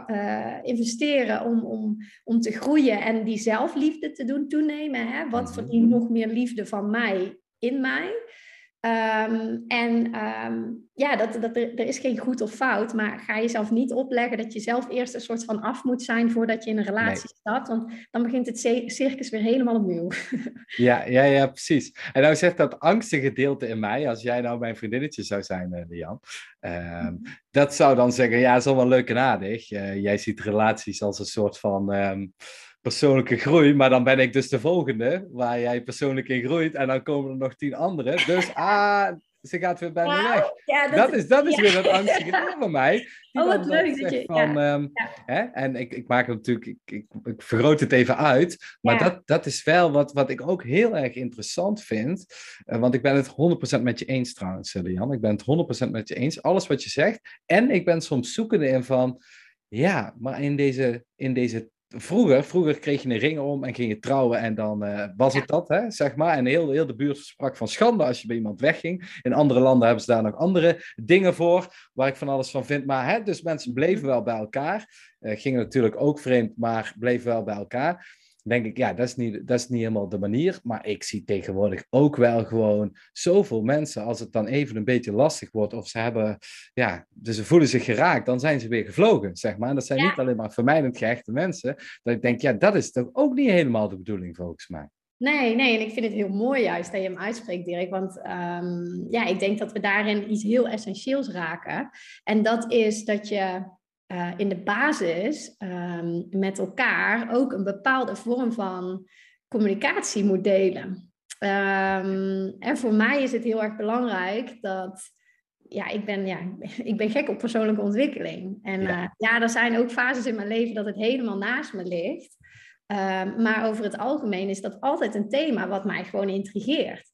uh, investeren om, om, om te groeien en die zelfliefde te doen toenemen. Hè? Wat mhm. verdient nog meer liefde van mij in mij? Um, en um, ja, dat, dat, er, er, is geen goed of fout, maar ga jezelf niet opleggen dat je zelf eerst een soort van af moet zijn voordat je in een relatie staat, want dan begint het circus weer helemaal opnieuw. Ja, ja, ja, precies. En nou zegt dat angstige gedeelte in mij, als jij nou mijn vriendinnetje zou zijn, uh, Lian, um, dat zou dan zeggen, ja, is allemaal leuk en aardig. Uh, jij ziet relaties als een soort van persoonlijke groei, maar dan ben ik dus de volgende, waar jij persoonlijk in groeit, en dan komen er nog tien anderen. Dus ah, ze gaat weer bij me weg. Ja, dat, dat, is, dat is weer dat angstige ding van mij. oh, wat leuk dat je... Van, um, hè? En ik, ik maak het natuurlijk, ik, ik, ik vergroot het even uit, maar dat, dat is wel wat, wat ik ook heel erg interessant vind, uh, want ik ben het 100% met je eens trouwens, Jan. Ik ben het 100% met je eens, alles wat je zegt. En ik ben soms zoekende in van, ja, maar in deze, in deze vroeger, vroeger kreeg je een ring om en ging je trouwen en dan uh, was het dat, hè, zeg maar. En heel, heel de buurt sprak van schande als je bij iemand wegging. In andere landen hebben ze daar nog andere dingen voor, waar ik van alles van vind. Maar hè, dus mensen bleven wel bij elkaar. Uh, gingen natuurlijk ook vreemd, maar bleven wel bij elkaar denk ik, ja, dat is, niet, dat is niet helemaal de manier. Maar ik zie tegenwoordig ook wel gewoon zoveel mensen, als het dan even een beetje lastig wordt, of ze hebben, ja, dus ze voelen zich geraakt, dan zijn ze weer gevlogen, zeg maar. En dat zijn niet alleen maar vermijdend gehechte mensen. Dat ik denk, ja, dat is toch ook niet helemaal de bedoeling volgens mij. Nee, nee, en ik vind het heel mooi juist dat je hem uitspreekt, Dirk. Want um, ja, ik denk dat we daarin iets heel essentieels raken. En dat is dat je uh, in de basis um, met elkaar ook een bepaalde vorm van communicatie moet delen. Um, en voor mij is het heel erg belangrijk dat ja, ik ben, ja, ik ben gek op persoonlijke ontwikkeling. En ja. Uh, ja, er zijn ook fases in mijn leven dat het helemaal naast me ligt. Um, maar over het algemeen is dat altijd een thema wat mij gewoon intrigeert.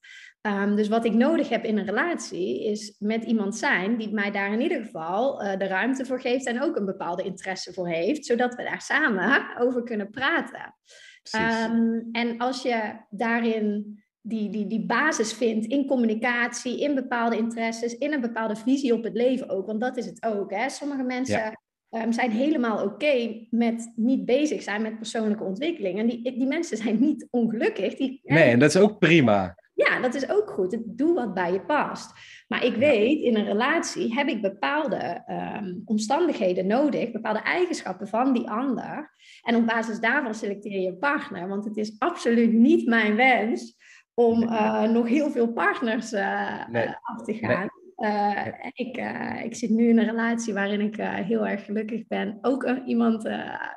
Um, dus wat ik nodig heb in een relatie is met iemand zijn die mij daar in ieder geval uh, de ruimte voor geeft en ook een bepaalde interesse voor heeft, zodat we daar samen over kunnen praten. Um, en als je daarin die, die, die basis vindt in communicatie, in bepaalde interesses, in een bepaalde visie op het leven ook, want dat is het ook. Hè? Sommige mensen ja. Um, zijn helemaal oké okay met niet bezig zijn met persoonlijke ontwikkeling. En die, die mensen zijn niet ongelukkig. Die, nee, en dat is ook prima. Ja, dat is ook goed. Doe wat bij je past. Maar ik weet, in een relatie heb ik bepaalde um, omstandigheden nodig, bepaalde eigenschappen van die ander. En op basis daarvan selecteer je een partner. Want het is absoluut niet mijn wens om uh, nog heel veel partners uh, nee. uh, af te gaan. Uh, ik, uh, ik zit nu in een relatie waarin ik uh, heel erg gelukkig ben. Ook een, iemand,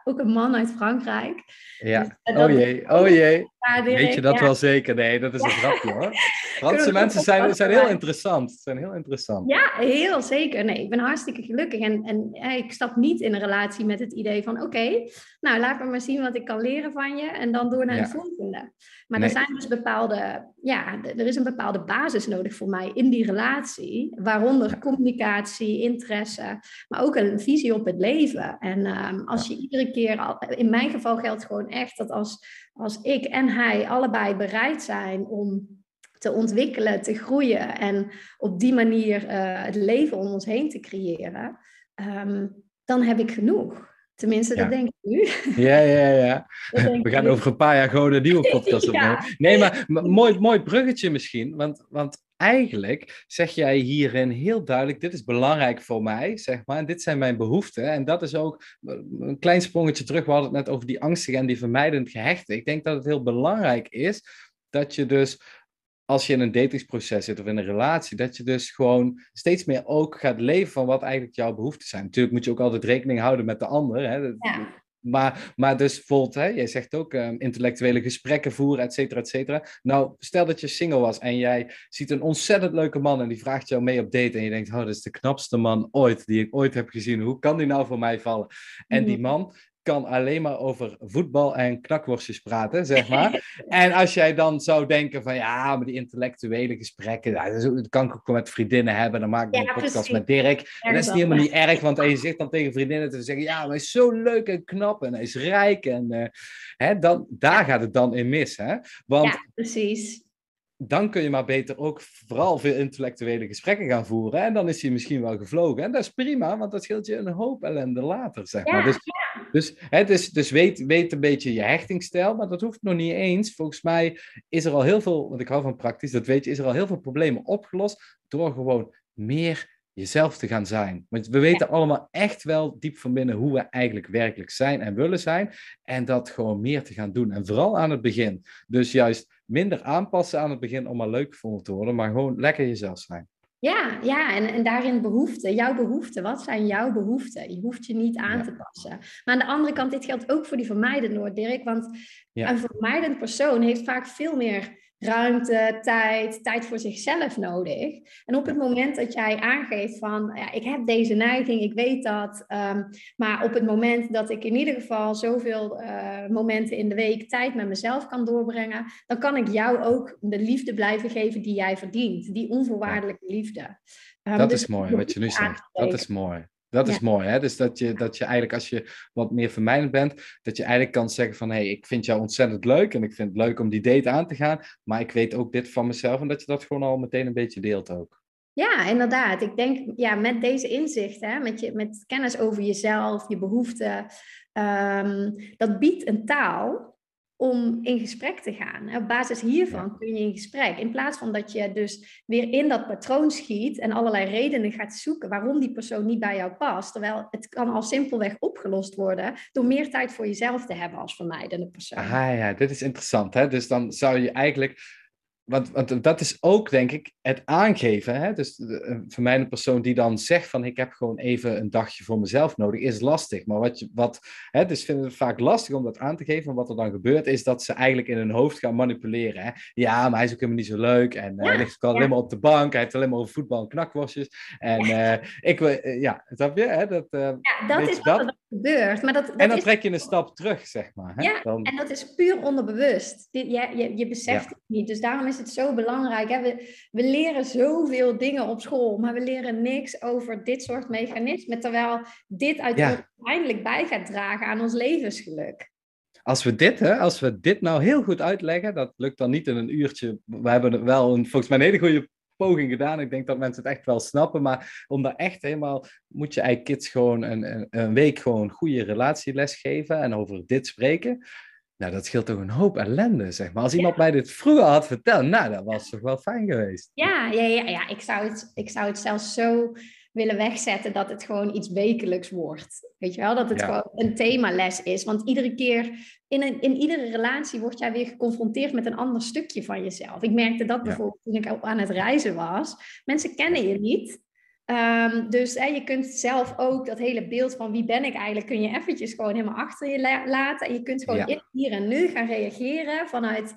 ook een man uit Frankrijk. Ja, dus, oh jee, oh jee. Weet je dat ja. wel zeker? Nee, dat is een grapje hoor. Franse mensen zijn, zijn heel interessant. Zijn heel interessant. Ja, heel zeker. Nee, ik ben hartstikke gelukkig. En, en ik stap niet in een relatie met het idee van... oké, okay, nou laat me maar zien wat ik kan leren van je... en dan door naar de volgende. Maar nee. er zijn dus bepaalde... Ja, er is een bepaalde basis nodig voor mij in die relatie... waaronder communicatie, interesse... maar ook een visie op het leven. En um, als je iedere keer... In mijn geval geldt gewoon echt dat als als ik en hij allebei bereid zijn om te ontwikkelen, te groeien en op die manier uh, het leven om ons heen te creëren, um, dan heb ik genoeg. Tenminste, ja. dat denk ik nu. Ja, ja, ja. We gaan over een paar jaar gewoon een nieuwe podcast opnemen. ja. Nee, maar, maar mooi, mooi bruggetje misschien. Want, want eigenlijk zeg jij hierin heel duidelijk: dit is belangrijk voor mij, zeg maar. En dit zijn mijn behoeften. En dat is ook een klein sprongetje terug. We hadden het net over die angstige en die vermijdend gehechte. Ik denk dat het heel belangrijk is dat je dus als je in een datingsproces zit of in een relatie, dat je dus gewoon steeds meer ook gaat leven van wat eigenlijk jouw behoeften zijn. Natuurlijk moet je ook altijd rekening houden met de ander. Hè? Ja. Maar, maar dus bijvoorbeeld, hè, jij zegt ook um, intellectuele gesprekken voeren, et cetera, et cetera. Nou, stel dat je single was en jij ziet een ontzettend leuke man en die vraagt jou mee op date en je denkt, oh, dat is de knapste man ooit die ik ooit heb gezien. Hoe kan die nou voor mij vallen? En die mhm. man kan alleen maar over voetbal en knakworstjes praten, zeg maar. en als jij dan zou denken van ja, maar die intellectuele gesprekken, ja, dat kan ik ook met vriendinnen hebben, dan maak ik een podcast met Dirk. En dat is niet helemaal niet erg, want je zegt dan tegen vriendinnen te zeggen, ja, maar hij is zo leuk en knap en hij is rijk. En uh, hè, dan, daar gaat het dan in mis, hè? Want, ja, precies dan kun je maar beter ook vooral veel intellectuele gesprekken gaan voeren. En dan is hij misschien wel gevlogen. En dat is prima, want dat scheelt je een hoop ellende later, zeg maar. dus, dus, hè, dus, dus weet, weet een beetje je hechtingsstijl, maar dat hoeft nog niet eens. Volgens mij is er al heel veel, want ik hou van praktisch, dat weet je, is er al heel veel problemen opgelost door gewoon meer jezelf te gaan zijn. Want we weten allemaal echt wel diep van binnen hoe we eigenlijk werkelijk zijn en willen zijn. En dat gewoon meer te gaan doen. En vooral aan het begin. Dus juist minder aanpassen aan het begin om maar leuk gevonden te worden, maar gewoon lekker jezelf zijn. Ja, ja en, en daarin behoeften, jouw behoeften. Wat zijn jouw behoeften? Je hoeft je niet aan te passen. Maar aan de andere kant, dit geldt ook voor die vermijdende, Dirk. Want een vermijdend persoon heeft vaak veel meer ruimte, tijd, tijd voor zichzelf nodig. En op het moment dat jij aangeeft van, ja, ik heb deze neiging, ik weet dat, um, maar op het moment dat ik in ieder geval zoveel uh, momenten in de week tijd met mezelf kan doorbrengen, dan kan ik jou ook de liefde blijven geven die jij verdient, die onvoorwaardelijke liefde. Um, dat dus is mooi wat je nu zegt. Dat is mooi. Dat is mooi, hè? Dus dat je, dat je eigenlijk, als je wat meer vermijdend bent, dat je eigenlijk kan zeggen van, hé, hey, ik vind jou ontzettend leuk en ik vind het leuk om die date aan te gaan, maar ik weet ook dit van mezelf en dat je dat gewoon al meteen een beetje deelt ook. Ja, inderdaad. Ik denk, ja, met deze inzichten, met, je, met kennis over jezelf, je behoeften, um, dat biedt een taal om in gesprek te gaan. Op basis hiervan kun je in gesprek. In plaats van dat je dus weer in dat patroon schiet en allerlei redenen gaat zoeken waarom die persoon niet bij jou past. Terwijl het kan al simpelweg opgelost worden door meer tijd voor jezelf te hebben als vermijdende persoon. Ah ja, dit is interessant. Hè? Dus dan zou je eigenlijk want, want dat is ook, denk ik, het aangeven. Hè? Dus voor mij een persoon die dan zegt van ik heb gewoon even een dagje voor mezelf nodig, is lastig. Maar wat je, wat, hè, dus vinden het vaak lastig om dat aan te geven. En wat er dan gebeurt, is dat ze eigenlijk in hun hoofd gaan manipuleren. Hè? Ja, maar hij is ook helemaal niet zo leuk. En uh, hij ligt alleen maar op de bank. Hij heeft alleen maar over voetbal en knakworstjes. En uh, ik wil, uh, ja, snap je? Hè? Dat, ja, dat is wat er gebeurt. Maar dat, dat en dan is... trek je een stap terug, zeg maar. Hè? Ja, dan... en dat is puur onderbewust. Je, je, je beseft het niet. Dus daarom is het zo belangrijk. Hè? We, we leren zoveel dingen op school, maar we leren niks over dit soort mechanismen. Terwijl dit uiteindelijk bij gaat dragen aan ons levensgeluk. Als we dit, hè, als we dit nou heel goed uitleggen, dat lukt dan niet in een uurtje. We hebben wel een, volgens mij een hele goede poging gedaan. Ik denk dat mensen het echt wel snappen. Maar om daar echt helemaal, moet je eigenlijk kids gewoon een, een, week gewoon goede relatieles geven en over dit spreken. Nou, dat scheelt toch een hoop ellende, zeg maar. Als iemand mij dit vroeger had verteld, nou, dat was toch wel fijn geweest. Ja, ja, ja, ja. Ik, zou het, ik zou het zelfs zo willen wegzetten dat het gewoon iets wekelijks wordt. Weet je wel, dat het gewoon een themales is. Want iedere keer, in, een, in iedere relatie word jij weer geconfronteerd met een ander stukje van jezelf. Ik merkte dat bijvoorbeeld toen ik aan het reizen was. Mensen kennen je niet. Um, dus hè, je kunt zelf ook dat hele beeld van wie ben ik eigenlijk, kun je eventjes gewoon helemaal achter je laten. En je kunt gewoon hier en nu gaan reageren vanuit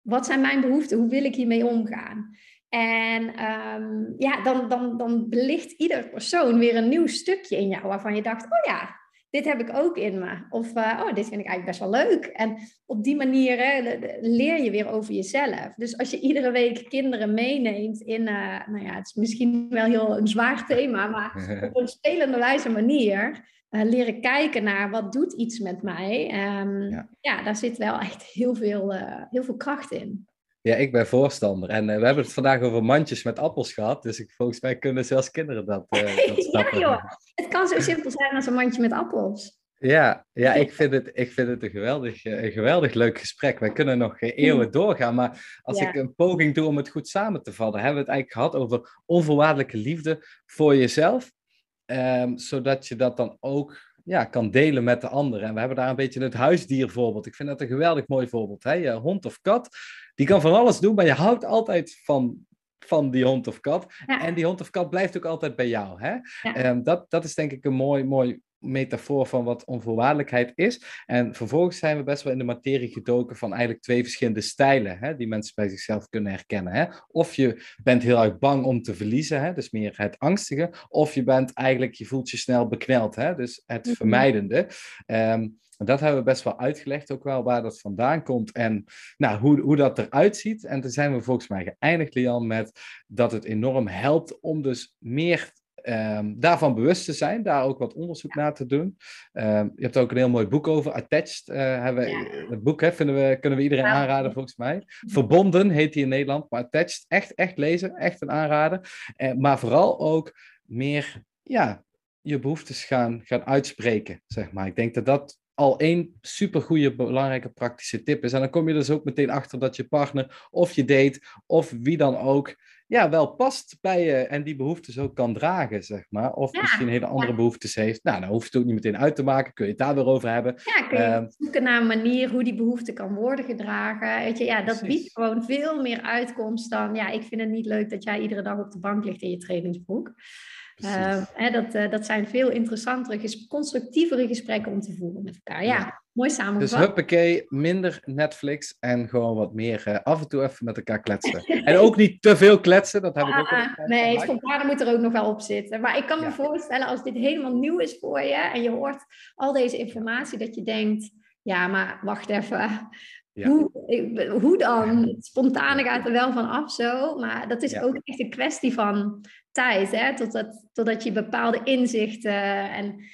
wat zijn mijn behoeften, hoe wil ik hiermee omgaan. En um, ja, dan, dan, dan belicht ieder persoon weer een nieuw stukje in jou waarvan je dacht, oh ja, dit heb ik ook in me. Of, uh, oh, dit vind ik eigenlijk best wel leuk. En op die manier hè, leer je weer over jezelf. Dus als je iedere week kinderen meeneemt in, uh, nou ja, het is misschien wel heel een zwaar thema, maar op een spelende wijze manier uh, leren kijken naar wat doet iets met mij. Um, ja. ja. daar zit wel echt heel veel, heel veel kracht in. Ja, ik ben voorstander. En uh, we hebben het vandaag over mandjes met appels gehad. Dus ik, volgens mij kunnen zelfs kinderen dat, uh, dat ja, joh. Het kan zo simpel zijn als een mandje met appels. Ja, ja ik, vind het, ik vind het een geweldig, eh, een geweldig leuk gesprek. Wij kunnen nog eeuwen doorgaan. Maar als ik een poging doe om het goed samen te vatten, hebben we het eigenlijk gehad over onvoorwaardelijke liefde voor jezelf. Um, zodat je dat dan ook ja, kan delen met de anderen. En we hebben daar een beetje het huisdiervoorbeeld. Ik vind dat een geweldig mooi voorbeeld. Hè? Je hond of kat, die kan van alles doen, maar je houdt altijd van, van die hond of kat. En die hond of kat blijft ook altijd bij jou. Hè? Ja. Um, dat, dat is denk ik een mooi, mooi metafoor van wat onvoorwaardelijkheid is. En vervolgens zijn we best wel in de materie gedoken van eigenlijk twee verschillende stijlen hè, die mensen bij zichzelf kunnen herkennen. Hè. Of je bent heel erg bang om te verliezen, hè, dus meer het angstige. Of je bent eigenlijk, je voelt je snel bekneld, hè, dus het mhm. vermijdende. Um, dat hebben we best wel uitgelegd, ook wel waar dat vandaan komt en nou, hoe, hoe dat eruit ziet. En toen zijn we volgens mij geëindigd, Lian, met dat het enorm helpt om dus meer um, daarvan bewust te zijn, daar ook wat onderzoek naar te doen. Um, je hebt ook een heel mooi boek over, Attached. Uh, hebben we, Het boek hè, vinden we, kunnen we iedereen aanraden, volgens mij. Verbonden heet hij in Nederland, maar Attached, echt, echt lezen, echt een aanrader. Uh, maar vooral ook meer, ja, je behoeftes gaan, gaan uitspreken, zeg maar. Ik denk dat dat al één supergoeie, belangrijke praktische tip is. En dan kom je dus ook meteen achter dat je partner of je date of wie dan ook ja, wel past bij je en die behoeftes ook kan dragen, zeg maar. Of misschien hele andere behoeftes heeft. Nou, dan hoeft het ook niet meteen uit te maken. Kun je het daar weer over hebben. Ja, kun je ehm, zoeken naar een manier hoe die behoefte kan worden gedragen. Weet je, ja, dat biedt gewoon veel meer uitkomst dan... Ja, ik vind het niet leuk dat jij iedere dag op de bank ligt in je trainingsbroek. Uh, hè, dat, uh, dat zijn veel interessantere, constructievere gesprekken om te voeren met elkaar. Ja, mooi samengevat. Dus huppakee, minder Netflix en gewoon wat meer uh, af en toe even met elkaar kletsen. en ook niet te veel kletsen, dat heb ik ook al Nee, spontane moet er ook nog wel op zitten. Maar ik kan me voorstellen, als dit helemaal nieuw is voor je en je hoort al deze informatie, dat je denkt, ja, maar wacht even. Ja. Hoe, hoe dan? Spontane gaat er wel van af zo, maar dat is ook echt een kwestie van tijd, hè? Totdat, totdat je bepaalde inzichten en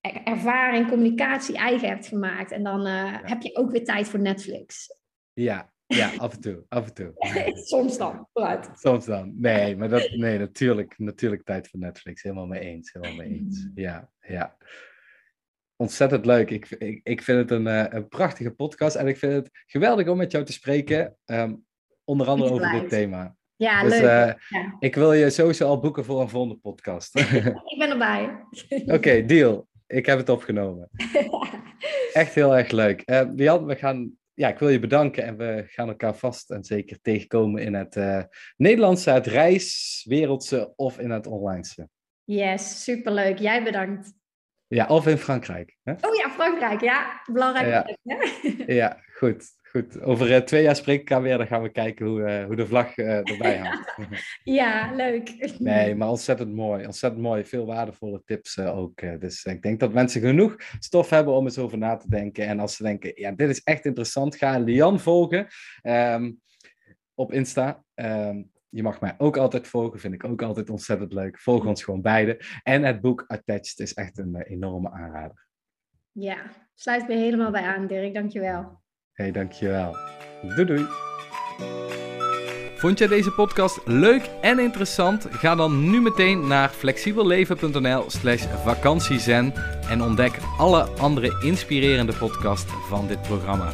ervaring, communicatie eigen hebt gemaakt. En dan uh, heb je ook weer tijd voor Netflix. Ja, ja, af en toe, af en toe. Soms dan, vooruit. Soms dan. Nee, maar dat, nee, natuurlijk, natuurlijk tijd voor Netflix. Helemaal mee eens, helemaal mee eens. Mm. Ja, ja. Ontzettend leuk. Ik, ik, ik vind het een, uh, een prachtige podcast en ik vind het geweldig om met jou te spreken. Um, onder andere over dit thema. Ja, dus, leuk. Uh, Ik wil je sowieso al boeken voor een volgende podcast. ik ben erbij. Oké, deal. Ik heb het opgenomen. Echt heel erg leuk. Uh, Jan, we gaan, ja, ik wil je bedanken en we gaan elkaar vast en zeker tegenkomen in het uh, Nederlandse, het reiswereldse of in het onlinese. Yes, superleuk. Jij bedankt. Ja, of in Frankrijk. Hè? Oh ja, Frankrijk, ja. Belangrijk. Ja, ja goed. Goed, over uh, twee jaar we elkaar weer. Dan gaan we kijken hoe, uh, hoe de vlag uh, erbij hangt. ja, leuk. Nee, maar ontzettend mooi. Ontzettend mooi. Veel waardevolle tips ook. dus ik denk dat mensen genoeg stof hebben om eens over na te denken. En als ze denken, ja, dit is echt interessant, ga Lian volgen um, op Insta. Um, je mag mij ook altijd volgen, vind ik ook altijd ontzettend leuk. Volg ons gewoon beide. En het boek Attached is echt een enorme aanrader. Ja, sluit me helemaal bij aan, Dirk. Dankjewel hey, dankjewel. Doei doei. Vond jij deze podcast leuk en interessant? Ga dan nu meteen naar flexibelleven.nl slash vakantiezen en ontdek alle andere inspirerende podcasts van dit programma.